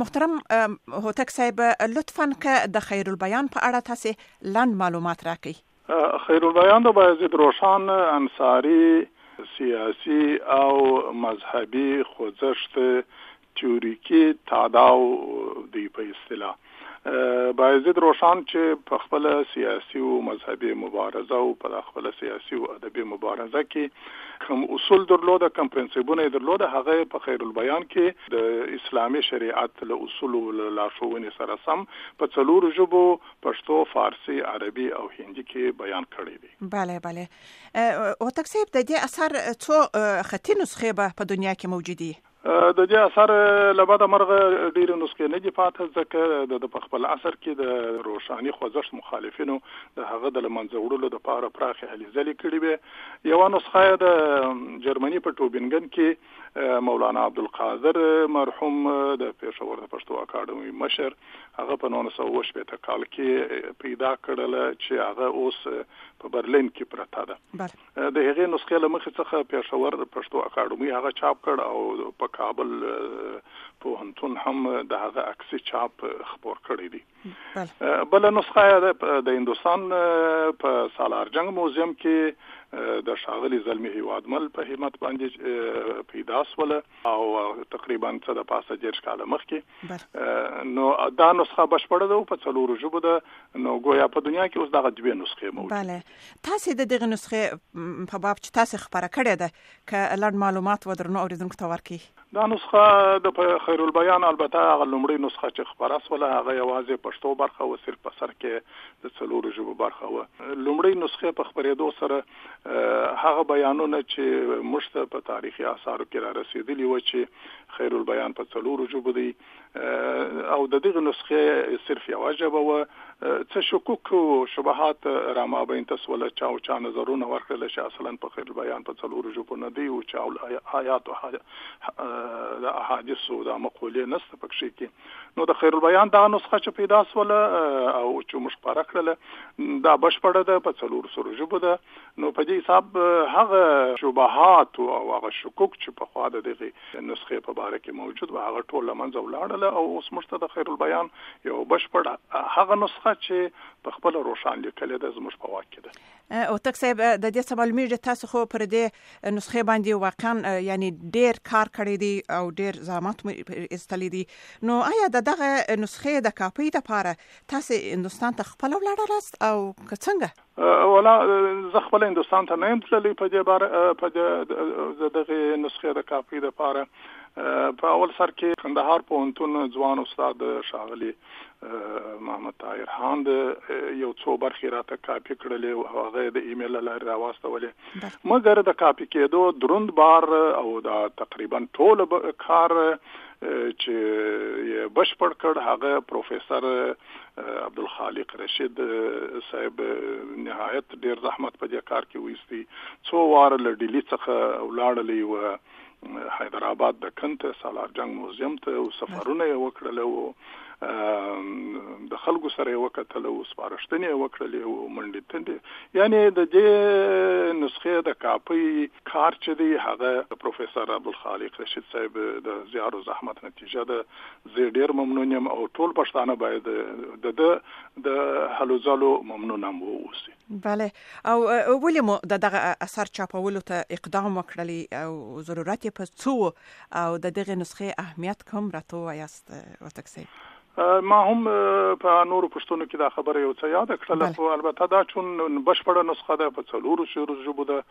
محترم هوتک صاحب لطفا که د خیر البیان په اړه تاسو لند معلومات راکړئ خیر البیان د بایزید روشان انصاری سیاسی او مذهبی خوځښت تیوریکی تاداو دی په اصطلاح بایزید روشان چې په خپل سیاسي او مذهبي مبارزه او په خپل سیاسي او ادبي مبارزه کې کوم اصول درلود کوم پرنسيبونه درلود هغه په خیر البیان کې د اسلامي شریعت له اصول او لارښوونې سره سم په څلور ژبو پښتو فارسی عربي او هندي کې بیان کړی دی بله بله او تکسیب د دې اثر څو خطي نسخې به په دنیا کې موجودي د دې اثر له بده مرغه ډېرې نسخې نه دي پاتې ځکه د په خپل عصر کې د روښاني خوځښت مخالفینو د هغه د لمنځه وړلو لپاره پراخې هلې ځلې کړې وې یوه نسخه یې د جرمني په ټوبینګن کې مولانا عبدالقادر مرحوم د پېښور د پښتو اکاډمۍ مشر هغه په نولس سوه اووه شپېته کال کې پیدا کړله چې هغه اوس په برلین کې پرته ده د هغې نسخې له مخې څخه پېښور پښتو اکاډمي هغه چاپ کړ او په کابل پوهنتون هم د هغه عکسي چاپ خبر کړی دی بل نسخه د هندستان په سالار جنگ موزیم کې د شاغلي زلمی هیوادمل په همت باندې پیدا سول او تقریبا څه د پاسه جرش کاله مخکې نو دا نسخه بشپړه ده په څلورو ژبو ده نو ګویا په دنیا کې اوس دغه دوه نسخې موجوده بله تاسو د دغه نسخه په باب چې تاسو خبره کړې ده ک لړ معلومات و درنو اوریدونکو ته ورکړي دا نسخه د خیر البیان البته هغه لومړی نسخه چې خبره سوله هغه یوازې پښتو برخه و صرف په سر کې د څلورو ژبو برخه و لومړی نسخه په خبرېدو سره هغه بیانونه چې مشته په تاریخي آثارو کې را رسیدلی و چې خیر البیان په څلورو ژبو دی او د دغه نسخه صرف یو جبه و څه شکوک او شبهات را ما بین تسول چا او چا نظرونه ورکړل چې اصلا په خیر بیان په څلور جو په ندی او چا آیات او د احادیث او د مقولې نست پکې کې نو د خیر بیان دا نسخه چې پیدا سول او چې مشپره کړل دا بشپړه ده په څلور سره جو ده نو په دې حساب هغه شبهات او هغه شکوک چې په خوا د دغه نسخې په باره کې موجود و هغه ټول منځه ولاړل او اوس موږ ته د خیر البیان یو بشپړ هغه نسخه چې په خپل روشان لیکل د زموږ په واک کې ده او تک صاحب د دې څه معلومیږي تاسو خو پر دې نسخه باندې واقعا یعنی ډیر کار کړی دی او ډیر زحمت مو استلی دی نو آیا د دغه نسخه د کاپی لپاره تاسو هندستان ته خپل ولاړ راست او که څنګه ولا زه خپل هندستان ته نه يم تللی په دې بار په دې دغه نسخه د کاپي د پاره په اول سر کې کندهار په انتون ځوان استاد شاغلی محمد طاهر خان د یو څو برخې راته کاپي کړلې او هغه د ایمیل لارې راواستولې مګر د کاپي کېدو دروند بار او دا تقریبا ټول کار چې بشپړ کړ هغه پروفیسور عبدالخالق رشید صاحب نهایت ډیر زحمت په دې کار کې وېستي څو واره له ډیلی څخه ولاړلې و حیدرآباد د کنت سالار جنگ موزیم ته او سفرونه یې وکړل او د خلکو سره یې وکتل او سپارښتنې یې وکړلې او منډې تندې یعنی د دې نسخې د کاپي کار چې دی هغه پروفیسور عبدالخالق رشید صاحب د زیارو زحمت نتیجه ده زه ډیر ممنون یم او ټول پښتانه باید د د د هلو ځلو ممنون هم اوسي بله او ولې مو د دغه اثر چاپولو ته اقدام وکړلی او ضرورت یې په څو او د دغه نسخې اهمیت کوم راته وایاست وتک صاحب ما هم په نورو پښتنو کې دا خبره یو څه یاد کړل خو البته دا چون بشپړه نسخه ده په څلورو شعرو ژبو ده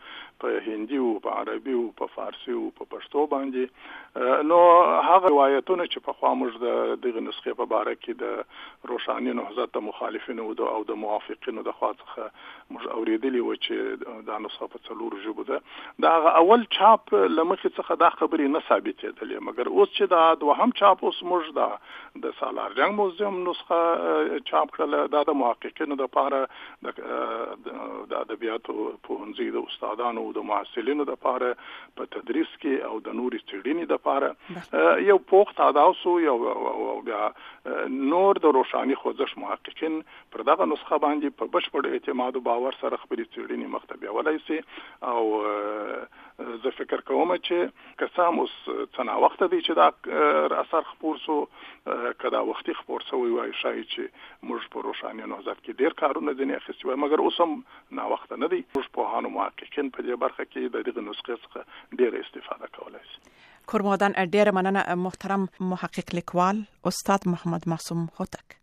په هندي او په عربي او په فارسي او په پښتو باندې نو هغه روایتونه چې په خوا موږ د دغه نسخې په باره کې د روشاني نهضت د مخالفینو او د موافقینو د خوا څخه موږ اوریدلی و چې دا نسخه په څلور ژبو ده دا هغه اول چاپ لمخې څخه دا خبرې نه ثابتېدلې مګر اوس چې دا دوهم چاپ اوس موږ دا د سالار جنگ موزیم نسخه چاپ کړل دا د محققینو د پاره د ادبیاتو پوهنځي د استادانو د محصلینو د پاره په تدریس کې او د نورې څېړنې د پاره یو پوخ تاداوسو یو بیا نور د روشاني خوځښت محققین پر دغه نسخه باندې په بشپړ اعتماد او باور سره خپل څېړنې مخته بیولای شي او زه فکر کوم چې که څه هم اوس څنا وخت دی چې دا اثر خپور سو که دا وختي خپور سوی وای شاید چې موږ په روشاني نهضت کې ډېر کارونه ځینې اخیستي وای مګر اوس هم ناوخته نه دی موږ پوهانو محققین په دې برخه کې د دغه نسخې څخه ډیره استفاده کولای شي کورمودان ډیره مننه محترم محقق لیکوال استاد محمد معصوم هوتک